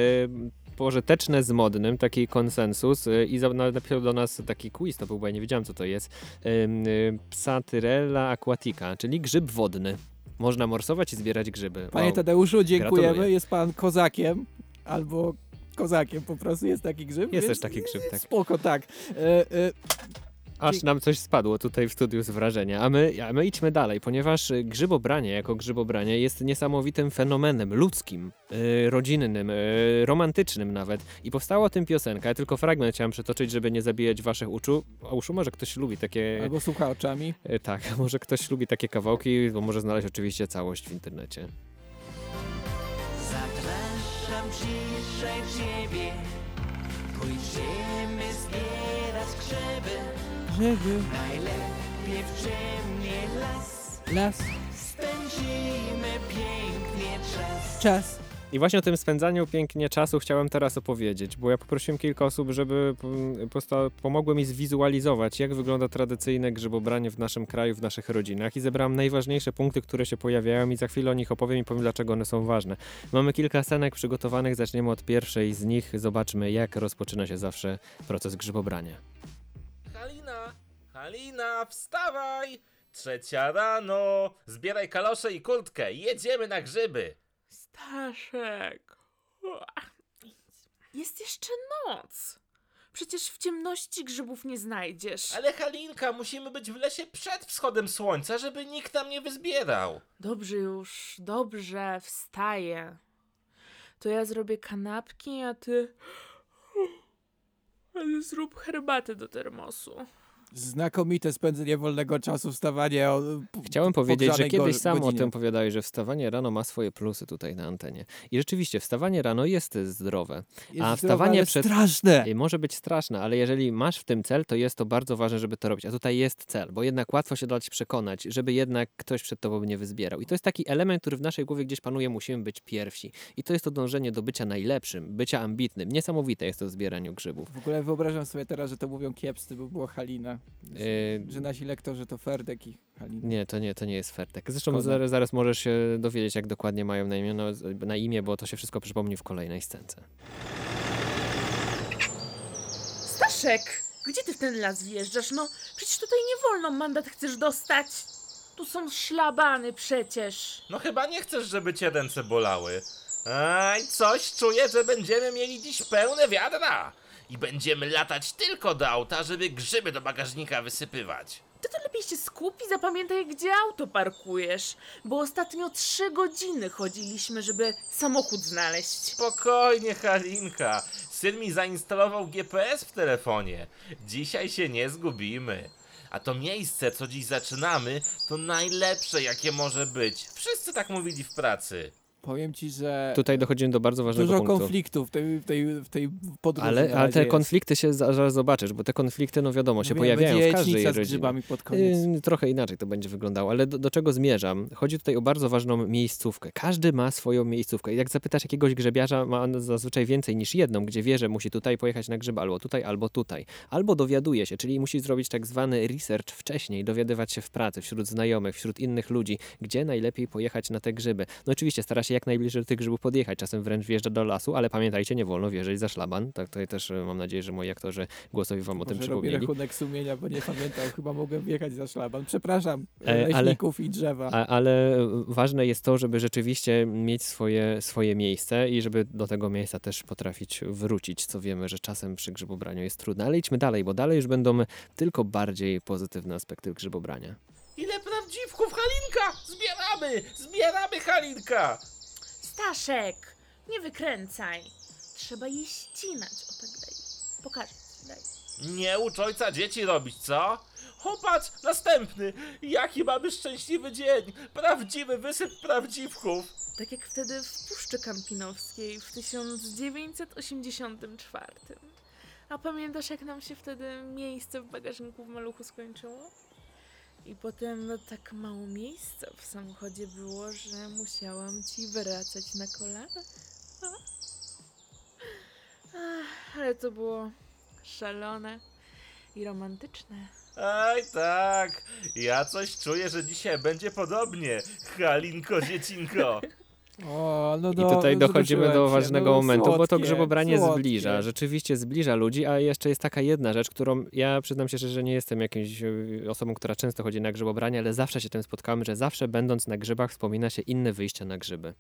pożyteczne z modnym, taki konsensus y, i za, na- napisał do nas taki quiz, to był, bo ja nie wiedziałem co to jest, y, y, aquatica, czyli grzyb wodny. Można morsować i zbierać grzyby. Panie Wow. Tadeuszu, dziękujemy. Gratuluję. Jest pan kozakiem albo kozakiem po prostu. Jest taki grzyb. Jest też taki grzyb, tak. Spoko, tak. E, e, Aż nam coś spadło tutaj w studiu z wrażenia. A my, a my idźmy dalej, ponieważ y, grzybobranie jako grzybobranie jest niesamowitym fenomenem ludzkim, y, rodzinnym, y, romantycznym nawet. I powstała o tym piosenka. Ja tylko fragment chciałem przytoczyć, żeby nie zabijać waszych uszu. A uszu może ktoś lubi takie... albo słucha oczami. Y, Tak, może ktoś lubi takie kawałki, bo może znaleźć oczywiście całość w internecie. Zapraszam dzisiaj ciebie Pójdziemy zbierać grzyby Najlepiej w ciemnie las las, Spędzimy pięknie czas czas. I właśnie o tym spędzaniu pięknie czasu chciałem teraz opowiedzieć, bo ja poprosiłem kilka osób, żeby pomogły mi zwizualizować, jak wygląda tradycyjne grzybobranie w naszym kraju, w naszych rodzinach i zebrałem najważniejsze punkty, które się pojawiają i za chwilę o nich opowiem i powiem, dlaczego one są ważne. Mamy kilka scenek przygotowanych, zaczniemy od pierwszej z nich, zobaczmy, jak rozpoczyna się zawsze proces grzybobrania. Halina, wstawaj! Trzecia rano, zbieraj kalosze i kurtkę, jedziemy na grzyby. Staszek. Jest jeszcze noc. Przecież w ciemności grzybów nie znajdziesz. Ale Halinka, musimy być w lesie przed wschodem słońca, żeby nikt nam nie wyzbierał. Dobrze już, dobrze, wstaję. To ja zrobię kanapki, a ty. Ale zrób herbatę do termosu. Znakomite spędzenie wolnego czasu, wstawanie o Chciałem powiedzieć, że kiedyś sam o tym opowiadałeś, że wstawanie rano ma swoje plusy tutaj na antenie. I rzeczywiście, wstawanie rano jest zdrowe. Jest a zdrowe, wstawanie ale przed. straszne. Y, Może być straszne, ale jeżeli masz w tym cel, to jest to bardzo ważne, żeby to robić. A tutaj jest cel, bo jednak łatwo się dać przekonać, żeby jednak ktoś przed tobą nie wyzbierał. I to jest taki element, który w naszej głowie gdzieś panuje, musimy być pierwsi. I to jest to dążenie do bycia najlepszym, bycia ambitnym. Niesamowite jest to w zbieraniu grzybów. W ogóle wyobrażam sobie teraz, że to mówią kiepscy, bo było Halina. Y, Że nasi lektorzy to Ferdek i Halina. Nie, to nie, to nie jest Fertek. Zresztą Szkoda. zaraz, zaraz możesz się dowiedzieć, jak dokładnie mają na imię, no, na imię, bo to się wszystko przypomni w kolejnej scence. Staszek, gdzie ty w ten las wjeżdżasz? No, przecież tutaj nie wolno, mandat chcesz dostać. Tu są szlabany przecież. No chyba nie chcesz, żeby cię ręce bolały. Aj, coś czuję, że będziemy mieli dziś pełne wiadra. I będziemy latać tylko do auta, żeby grzyby do bagażnika wysypywać. Ty to lepiej się skup i zapamiętaj, gdzie auto parkujesz. Bo ostatnio trzy godziny chodziliśmy, żeby samochód znaleźć. Spokojnie, Halinka. Syn mi zainstalował GPS w telefonie. Dzisiaj się nie zgubimy. A to miejsce, co dziś zaczynamy, to najlepsze, jakie może być. Wszyscy tak mówili w pracy. Powiem ci, że Tutaj dochodzimy do bardzo ważnego dużo punktu. konfliktów w tej, w tej, w tej podróży. Ale, ale te jest. konflikty się za- zaraz zobaczysz, bo te konflikty, no wiadomo, się Mówiłem, pojawiają w każdej z grzybami pod koniec. Yy, trochę inaczej to będzie wyglądało, ale do, do czego zmierzam? Chodzi tutaj o bardzo ważną miejscówkę. Każdy ma swoją miejscówkę. Jak zapytasz jakiegoś grzebiarza, ma on zazwyczaj więcej niż jedną, gdzie wie, że musi tutaj pojechać na grzyby, albo tutaj, albo tutaj. Albo dowiaduje się, czyli musi zrobić tak zwany research wcześniej, dowiadywać się w pracy, wśród znajomych, wśród innych ludzi, gdzie najlepiej pojechać na te grzyby. No oczywiście stara się jak najbliżej do tych grzybów podjechać, czasem wręcz wjeżdża do lasu, ale pamiętajcie, nie wolno wjeżdżać za szlaban. Tak tutaj też e, mam nadzieję, że moi aktorzy głosowi wam o tym Może robię przypomnieli. rachunek sumienia, bo nie pamiętam, chyba mogłem wjechać za szlaban. Przepraszam, E, ale- leśników i drzewa. A, ale ważne jest to, żeby rzeczywiście mieć swoje, swoje miejsce i żeby do tego miejsca też potrafić wrócić, co wiemy, że czasem przy grzybobraniu jest trudne. Ale idźmy dalej, bo dalej już będą tylko bardziej pozytywne aspekty grzybobrania. Ile prawdziwków, Halinka! Zbieramy! Zbieramy, Halinka! Staszek, nie wykręcaj. Trzeba je ścinać. O tak daj. Pokażę ci, daj. Nie ucz ojca dzieci robić, co? Popatrz, następny! Jaki mamy szczęśliwy dzień! Prawdziwy wysyp prawdziwków! Tak jak wtedy w Puszczy Kampinowskiej w 1984. A pamiętasz, jak nam się wtedy miejsce w bagażniku w maluchu skończyło? I potem no tak mało miejsca w samochodzie było, że musiałam ci wracać na kolana. Ale to było szalone i romantyczne. Aj tak, ja coś czuję, że dzisiaj będzie podobnie. Halinko, dziecinko. O, no I do, tutaj dochodzimy do się, ważnego no, momentu, bo to słodkie, grzybobranie słodkie. zbliża, rzeczywiście zbliża ludzi, a jeszcze jest taka jedna rzecz, którą ja przyznam się, że nie jestem jakimś y, osobą, która często chodzi na grzybobranie, ale zawsze się tym spotkałem, że zawsze będąc na grzybach wspomina się inne wyjścia na grzyby.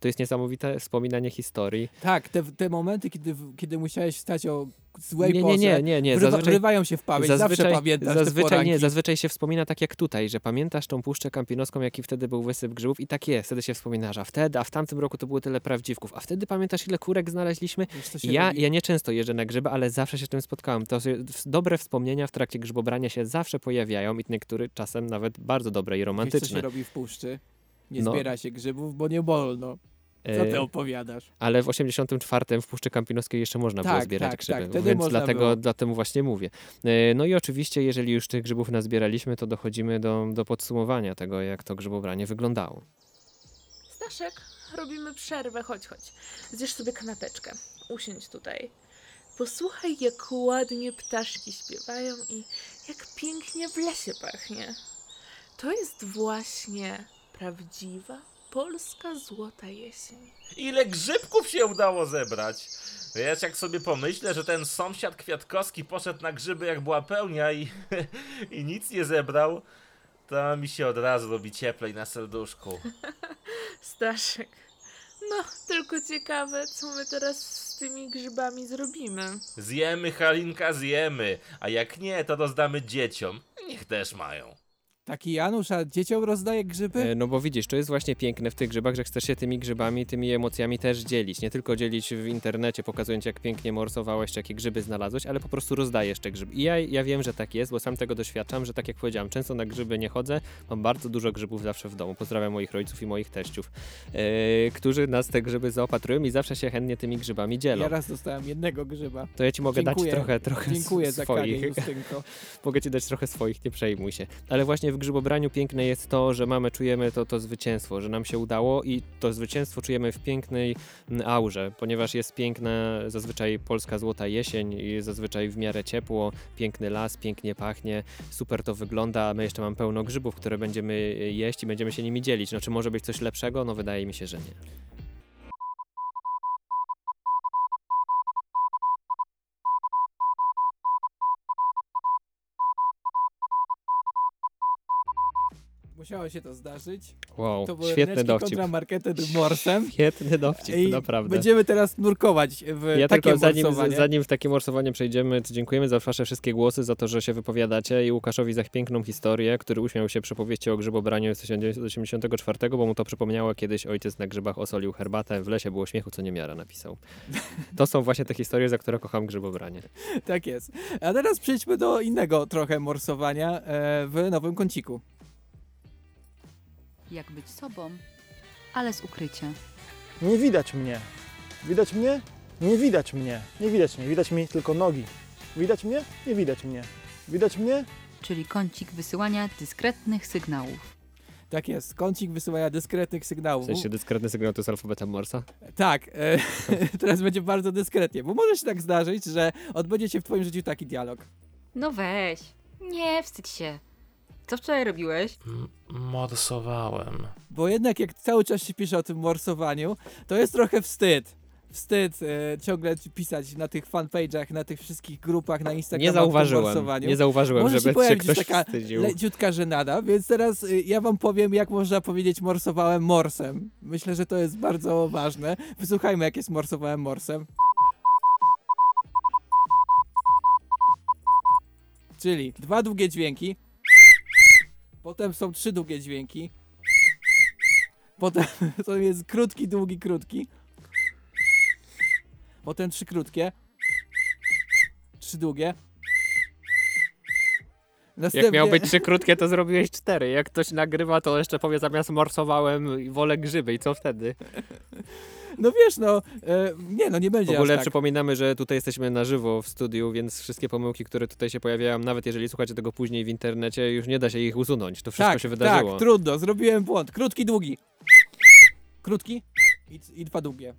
To jest niesamowite wspominanie historii. Tak, te, te momenty, kiedy, kiedy musiałeś wstać o złej Nie, nie, nie, nie, nie. Zazwyczaj- wrywają się w pamięć, zawsze pamiętasz zazwyczaj, nie, zazwyczaj się wspomina tak jak tutaj, że pamiętasz tą puszczę kampinowską, jaki wtedy był wysyp grzybów i tak jest, wtedy się wspomina, że a wtedy, a w tamtym roku to było tyle prawdziwków, a wtedy pamiętasz ile kurek znaleźliśmy? Ja, robi? ja nie często jeżdżę na grzyby, ale zawsze się z tym spotkałem. To dobre wspomnienia w trakcie grzybobrania się zawsze pojawiają i niektóre czasem nawet bardzo dobre i Wiesz, co romantyczne. się robi w puszczy? Nie No. zbiera się grzybów, bo nie wolno. Co ty E, opowiadasz? Ale w 84 w Puszczy Kampinowskiej jeszcze można było Tak, zbierać tak, grzyby, tak, wtedy więc można dlatego, było. dlatego właśnie mówię. E, No i oczywiście, jeżeli już tych grzybów nazbieraliśmy, to dochodzimy do, do podsumowania tego, jak to grzybobranie wyglądało. Staszek, robimy przerwę, chodź, chodź. Zjesz sobie kanapeczkę. Usiądź tutaj. Posłuchaj, jak ładnie ptaszki śpiewają i jak pięknie w lesie pachnie. To jest właśnie prawdziwa polska złota jesień. Ile grzybków się udało zebrać? Wiesz, jak sobie pomyślę, że ten sąsiad Kwiatkowski poszedł na grzyby jak była pełnia i, i nic nie zebrał, to mi się od razu robi cieplej na serduszku. Staszek, no tylko ciekawe, co my teraz z tymi grzybami zrobimy. Zjemy, Halinka, zjemy, a jak nie, to rozdamy dzieciom. Niech też mają. Taki Janusz, a dzieciom rozdaje grzyby? E, No bo widzisz, to jest właśnie piękne w tych grzybach, że chcesz się tymi grzybami, tymi emocjami też dzielić. Nie tylko dzielić w internecie, pokazując jak pięknie morsowałeś, czy jakie grzyby znalazłeś, ale po prostu rozdajesz te grzyby. I ja, ja wiem, że tak jest, bo sam tego doświadczam, że tak jak powiedziałem, często na grzyby nie chodzę, mam bardzo dużo grzybów zawsze w domu. Pozdrawiam moich rodziców i moich teściów, e, którzy nas te grzyby zaopatrują i zawsze się chętnie tymi grzybami dzielą. Ja raz dostałem jednego grzyba. To ja ci mogę Dziękuję. dać trochę, trochę Dziękuję za swoich. Justynko. mogę ci dać trochę swoich, nie przejmuj się. Ale właśnie w grzybobraniu piękne jest to, że mamy, czujemy to, to zwycięstwo, że nam się udało i to zwycięstwo czujemy w pięknej mm, aurze, ponieważ jest piękna zazwyczaj polska złota jesień i zazwyczaj w miarę ciepło, piękny las, pięknie pachnie, super to wygląda, a my jeszcze mamy pełno grzybów, które będziemy jeść i będziemy się nimi dzielić. No czy może być coś lepszego? No wydaje mi się, że nie. Musiało się to zdarzyć. Wow, to były świetny dowcip. kontra marketed morsem. Świetny dowcip, I naprawdę. Będziemy teraz nurkować w Ja takie tylko zanim, morsowanie. zanim w takie morsowanie przejdziemy, to dziękujemy za wasze wszystkie głosy, za to, że się wypowiadacie i Łukaszowi za piękną historię, który uśmiał się przy powieści o grzybobraniu z 1984, bo mu to przypomniało kiedyś ojciec na grzybach osolił herbatę, w lesie było śmiechu, co niemiara napisał. To są właśnie te historie, za które kocham grzybobranie. Tak jest. A teraz przejdźmy do innego trochę morsowania e, w nowym kąciku. Jak być sobą, ale z ukrycia. Nie widać mnie. Widać mnie? Nie widać mnie. Nie widać mnie. Widać mi tylko nogi. Widać mnie? Nie widać mnie. Widać mnie? Czyli kącik wysyłania dyskretnych sygnałów. Tak jest. Kącik wysyłania dyskretnych W sygnałów. sensie dyskretny sygnał to jest alfabetem Morsa? Tak, e, teraz będzie bardzo dyskretnie, bo może się tak zdarzyć, że odbędzie się w twoim życiu taki dialog. No weź. Nie wstydź się. Co wczoraj robiłeś? Morsowałem. Bo jednak jak cały czas się pisze o tym morsowaniu, to jest trochę wstyd. Wstyd e, ciągle pisać na tych fanpage'ach, na tych wszystkich grupach, na Instagramie. Nie zauważyłem, nie zauważyłem, Może żeby się się ktoś taka wstydził. leciutka żenada, więc teraz y, ja wam powiem, jak można powiedzieć morsowałem morsem. Myślę, że to jest bardzo ważne. Wysłuchajmy, jak jest morsowałem morsem. Czyli dwa długie dźwięki, potem są trzy długie dźwięki, potem to jest krótki, długi, krótki, potem trzy krótkie, trzy długie, Następnie... Jak miał być trzy krótkie, to zrobiłeś cztery. Jak ktoś nagrywa, to jeszcze powie zamiast morsowałem i wolę grzyby. I co wtedy? No wiesz, no, e, nie no, nie W będzie ogóle aż tak. przypominamy, że tutaj jesteśmy na żywo w studiu, więc wszystkie pomyłki, które tutaj się pojawiają, nawet jeżeli słuchacie tego później w internecie, już nie da się ich usunąć. To wszystko tak, się wydarzyło. Tak, trudno, zrobiłem błąd. Krótki, długi. Krótki i, i dwa długie.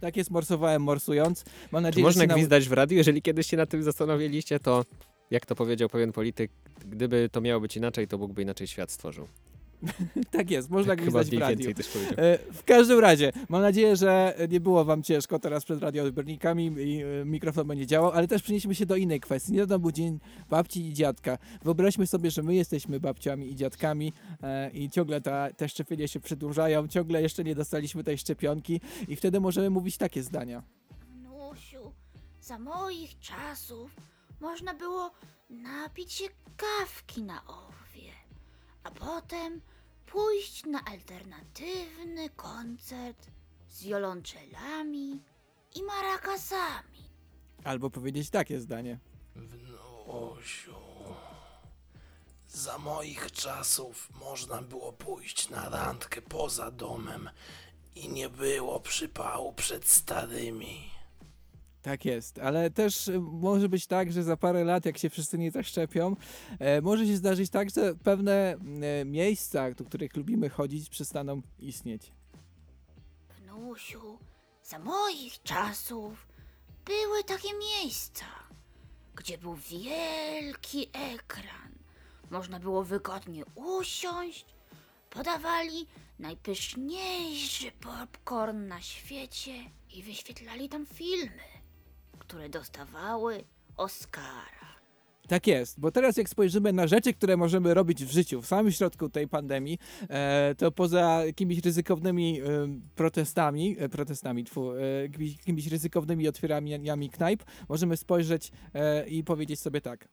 Tak jest, morsowałem morsując. Mam Czy nadzieję, można że gwizdać w radiu? Jeżeli kiedyś się nad tym zastanowiliście, to jak to powiedział pewien polityk, gdyby to miało być inaczej, to Bóg by inaczej świat stworzył. Tak jest, można Chyba gwizdać w radiu. też. E, W każdym razie, mam nadzieję, że nie było wam ciężko teraz przed radioodbiornikami i e, mikrofon będzie działał, ale też przenieśmy się do innej kwestii. Niedawno był dzień babci i dziadka. Wyobraźmy sobie, że my jesteśmy babciami i dziadkami e, i ciągle ta, te szczepienia się przedłużają, ciągle jeszcze nie dostaliśmy tej szczepionki i wtedy możemy mówić takie zdania. Nusiu, za moich czasów można było napić się kawki na owie, a potem pójść na alternatywny koncert z wiolonczelami i marakasami. Albo powiedzieć takie zdanie. Wnusiu, za moich czasów można było pójść na randkę poza domem i nie było przypału przed starymi. Tak jest, ale też y, może być tak, że za parę lat, jak się wszyscy nie zaszczepią, e, może się zdarzyć tak, że pewne e, miejsca, do których lubimy chodzić, przestaną istnieć. Wnusiu, za moich czasów były takie miejsca, gdzie był wielki ekran. Można było wygodnie usiąść, podawali najpyszniejszy popcorn na świecie i wyświetlali tam filmy, które dostawały Oscara. Tak jest, bo teraz jak spojrzymy na rzeczy, które możemy robić w życiu, w samym środku tej pandemii, e, to poza jakimiś ryzykownymi e, protestami, e, protestami, tfu, jakimiś, ryzykownymi otwieraniami knajp, możemy spojrzeć i powiedzieć sobie tak.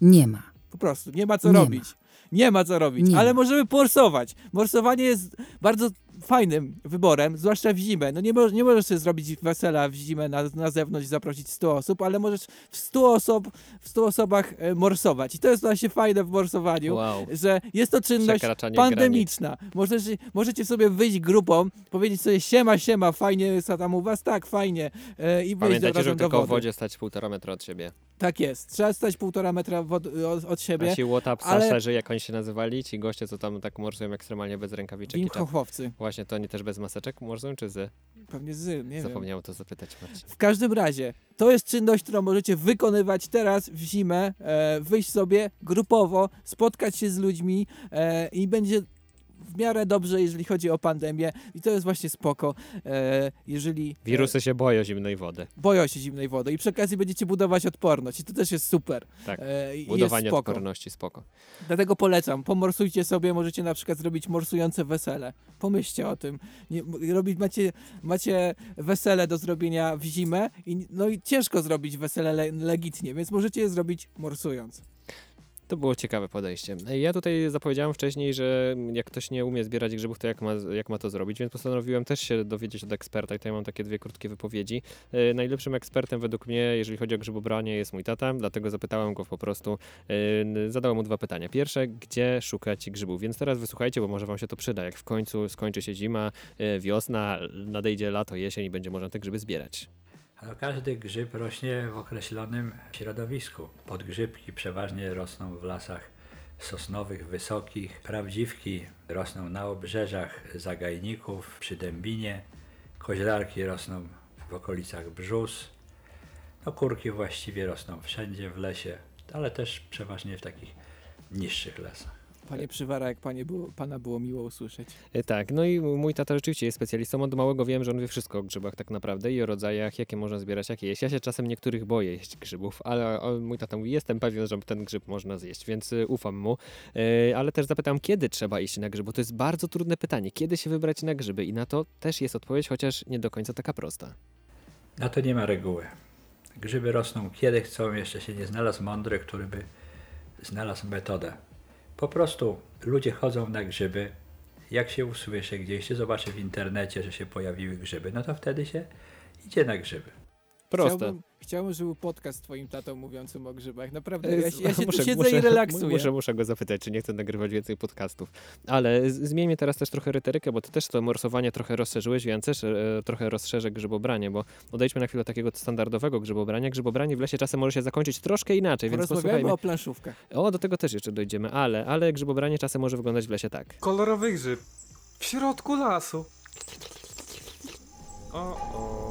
Nie ma. Po prostu, nie ma co Nie ma. Nie ma co robić, Nie ale możemy morsować. Morsowanie jest bardzo fajnym wyborem, zwłaszcza w zimę. No nie, mo- nie możesz sobie zrobić wesela w zimę na, na zewnątrz i zaprosić 100 osób, ale możesz w 100, osób, w 100 osobach e, morsować. I to jest właśnie fajne w morsowaniu, Wow. że jest to czynność pandemiczna. Możecie, możecie sobie wyjść grupą, powiedzieć sobie siema, siema, fajnie jest tam u was, tak, fajnie. E, I Pamiętajcie, żeby tylko w wodzie stać półtora metra od siebie. Tak jest. Trzeba stać półtora metra wod- od, od siebie. Nasi łotap ale- saszerzy, jak oni się nazywali, ci goście, co tam tak morsują ekstremalnie bez rękawiczek. i czap- Wimhochowcy. Właśnie, to oni też bez maseczek morsują, czy z? Pewnie z, nie. Zapomniałem to zapytać, Marcin. W każdym razie, to jest czynność, którą możecie wykonywać teraz w zimę, e, wyjść sobie grupowo, spotkać się z ludźmi e, i będzie w miarę dobrze, jeżeli chodzi o pandemię i to jest właśnie spoko, e, jeżeli Wirusy się boją zimnej wody. boją się zimnej wody i przy okazji będziecie budować odporność i to też jest super. Tak, E, budowanie spoko. odporności, spoko. Dlatego polecam, pomorsujcie sobie, możecie na przykład zrobić morsujące wesele. Pomyślcie o tym. Nie, robić, macie, macie wesele do zrobienia w zimę i, no i ciężko zrobić wesele le, legitnie, więc możecie je zrobić morsując. To było ciekawe podejście. Ja tutaj zapowiedziałem wcześniej, że jak ktoś nie umie zbierać grzybów, to jak ma, jak ma to zrobić, więc postanowiłem też się dowiedzieć od eksperta i tutaj mam takie dwie krótkie wypowiedzi. E, najlepszym ekspertem według mnie, jeżeli chodzi o grzybobranie, jest mój tata, dlatego zapytałem go po prostu, e, zadałem mu dwa pytania. Pierwsze, gdzie szukać grzybów? Więc teraz wysłuchajcie, bo może wam się to przyda, jak w końcu skończy się zima, e, wiosna, nadejdzie lato, jesień i będzie można te grzyby zbierać. Ale każdy grzyb rośnie w określonym środowisku. Podgrzybki przeważnie rosną w lasach sosnowych, wysokich. Prawdziwki rosną na obrzeżach zagajników, przy dębinie. Koźlarki rosną w okolicach brzus. No kurki właściwie rosną wszędzie w lesie, ale też przeważnie w takich niższych lasach. Panie Przywara, jak panie było, pana było miło usłyszeć. E, Tak, no i mój tata rzeczywiście jest specjalistą. Od małego wiem, że on wie wszystko o grzybach tak naprawdę i o rodzajach, jakie można zbierać, jakie jeść. Ja się czasem niektórych boję jeść grzybów, ale on, mój tata mówi, jestem pewien, że ten grzyb można zjeść, więc y, ufam mu. E, ale też zapytałem, kiedy trzeba iść na grzyb, bo to jest bardzo trudne pytanie. Kiedy się wybrać na grzyby? I na to też jest odpowiedź, chociaż nie do końca taka prosta. Na to nie ma reguły. Grzyby rosną kiedy chcą, jeszcze się nie znalazł mądry, który by znalazł metodę. Po prostu ludzie chodzą na grzyby. Jak się usłyszy gdzieś, się zobaczy w internecie, że się pojawiły grzyby, no to wtedy się idzie na grzyby. Proste. Chciałbym, chciałbym, żeby był podcast z twoim tatą mówiącym o grzybach. Naprawdę, ja, się- ja się muszę, tu siedzę muszę, i relaksuję. Muszę, muszę go zapytać, czy nie chce nagrywać więcej podcastów. Ale zmieńmy teraz też trochę retorykę, bo ty też to morsowanie trochę rozszerzyłeś, ja też e, trochę rozszerzę grzybobranie, bo odejdźmy na chwilę od takiego standardowego grzybobrania. Grzybobranie w lesie czasem może się zakończyć troszkę inaczej, więc posłuchajmy. o planszówkach. O, do tego też jeszcze dojdziemy, ale, ale grzybobranie czasem może wyglądać w lesie tak. Kolorowy grzyb. W środku lasu. O, o.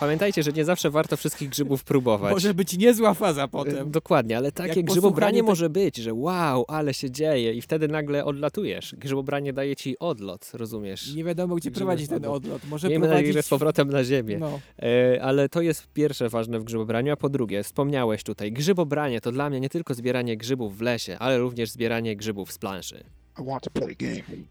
Pamiętajcie, że nie zawsze warto wszystkich grzybów próbować. Może być niezła faza potem. Dokładnie, ale takie Jak grzybobranie może być, że wow, ale się dzieje i wtedy nagle odlatujesz. Grzybobranie daje ci odlot, rozumiesz? Nie wiadomo, gdzie Grzyby prowadzi ten odlot. Może Miejmy nadzieję, prowadzić... z powrotem na ziemię. No. E, ale to jest pierwsze ważne w grzybobraniu, a po drugie, wspomniałeś tutaj, grzybobranie to dla mnie nie tylko zbieranie grzybów w lesie, ale również zbieranie grzybów z planszy.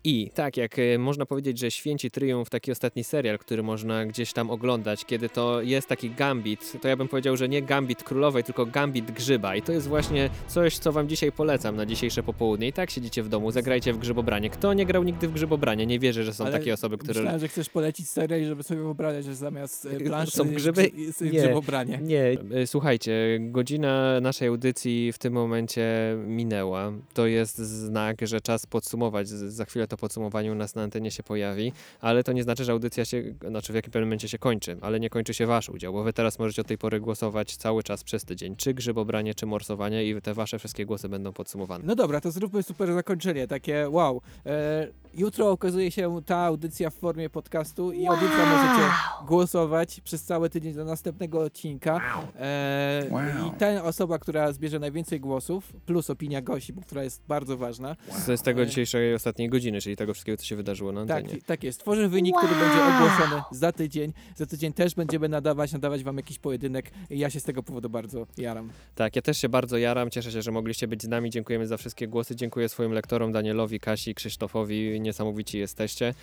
I tak jak e, można powiedzieć, że Święci Triumf, taki ostatni serial, który można gdzieś tam oglądać, kiedy to jest taki gambit, to ja bym powiedział, że nie gambit królowej, tylko gambit grzyba. I to jest właśnie coś, co wam dzisiaj polecam na dzisiejsze popołudnie. I tak siedzicie w domu, zagrajcie w grzybobranie. Kto nie grał nigdy w grzybobranie? Nie wierzę, że są Ale takie osoby, które... Myślałem, że chcesz polecić serial, żeby sobie wyobrazić, że zamiast e, planszy Są grzyby? jest grzybobranie. Nie, e, słuchajcie, godzina naszej audycji w tym momencie minęła. To jest znak, że czas podsumować. Za chwilę to podsumowanie u nas na antenie się pojawi, ale to nie znaczy, że audycja się, znaczy w jakim momencie się kończy, ale nie kończy się wasz udział, bo wy teraz możecie od tej pory głosować cały czas przez tydzień, czy grzybobranie, czy morsowanie i te wasze wszystkie głosy będą podsumowane. No dobra, to zróbmy super zakończenie, takie wow. E, jutro okazuje się ta audycja w formie podcastu i od jutra możecie głosować przez cały tydzień do następnego odcinka. E, I ta osoba, która zbierze najwięcej głosów, plus opinia Gosi, bo która jest bardzo ważna. Z, z tego dzisiejszej ostatniej godziny, czyli tego wszystkiego, co się wydarzyło na Tak, antenie. tak jest. Tworzę wynik, który będzie ogłoszony za tydzień. Za tydzień też będziemy nadawać, nadawać wam jakiś pojedynek i ja się z tego powodu bardzo jaram. Tak, ja też się bardzo jaram. Cieszę się, że mogliście być z nami. Dziękujemy za wszystkie głosy. Dziękuję swoim lektorom Danielowi, Kasi, Krzysztofowi. Niesamowici jesteście.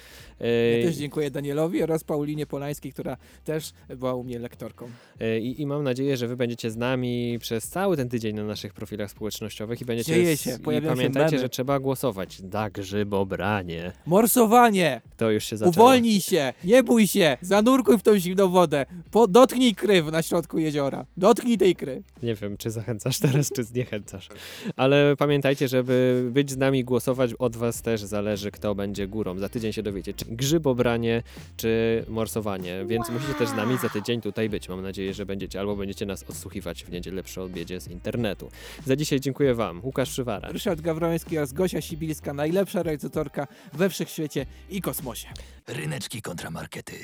Ja też dziękuję Danielowi oraz Paulinie Polańskiej, która też była u mnie lektorką. yy, I, I mam nadzieję, że wy będziecie z nami przez cały ten tydzień na naszych profilach społecznościowych i będziecie. Dzieje się, I pojawiają się pamiętajcie, memy. że trzeba głosować. Da grzybobranie. Morsowanie! To już się zaczęło. Uwolnij się! Nie bój się! Zanurkuj w tą zimną wodę! Po, dotknij kry na środku jeziora. Dotknij tej kry. Nie wiem, czy zachęcasz teraz, czy zniechęcasz. Ale pamiętajcie, żeby być z nami, głosować od was też zależy, kto będzie górą. Za tydzień się dowiecie, czy grzybobranie, czy morsowanie. Więc musicie też z nami za tydzień tutaj być. Mam nadzieję, że będziecie albo będziecie nas odsłuchiwać w niedzielę przy obiedzie z internetu. Za dzisiaj dziękuję wam. Łukasz Przywara. Ryszard Gawroński oraz Gosia Sibilska, najlepsza realizatorka we wszechświecie i kosmosie. Ryneczki kontramarkety.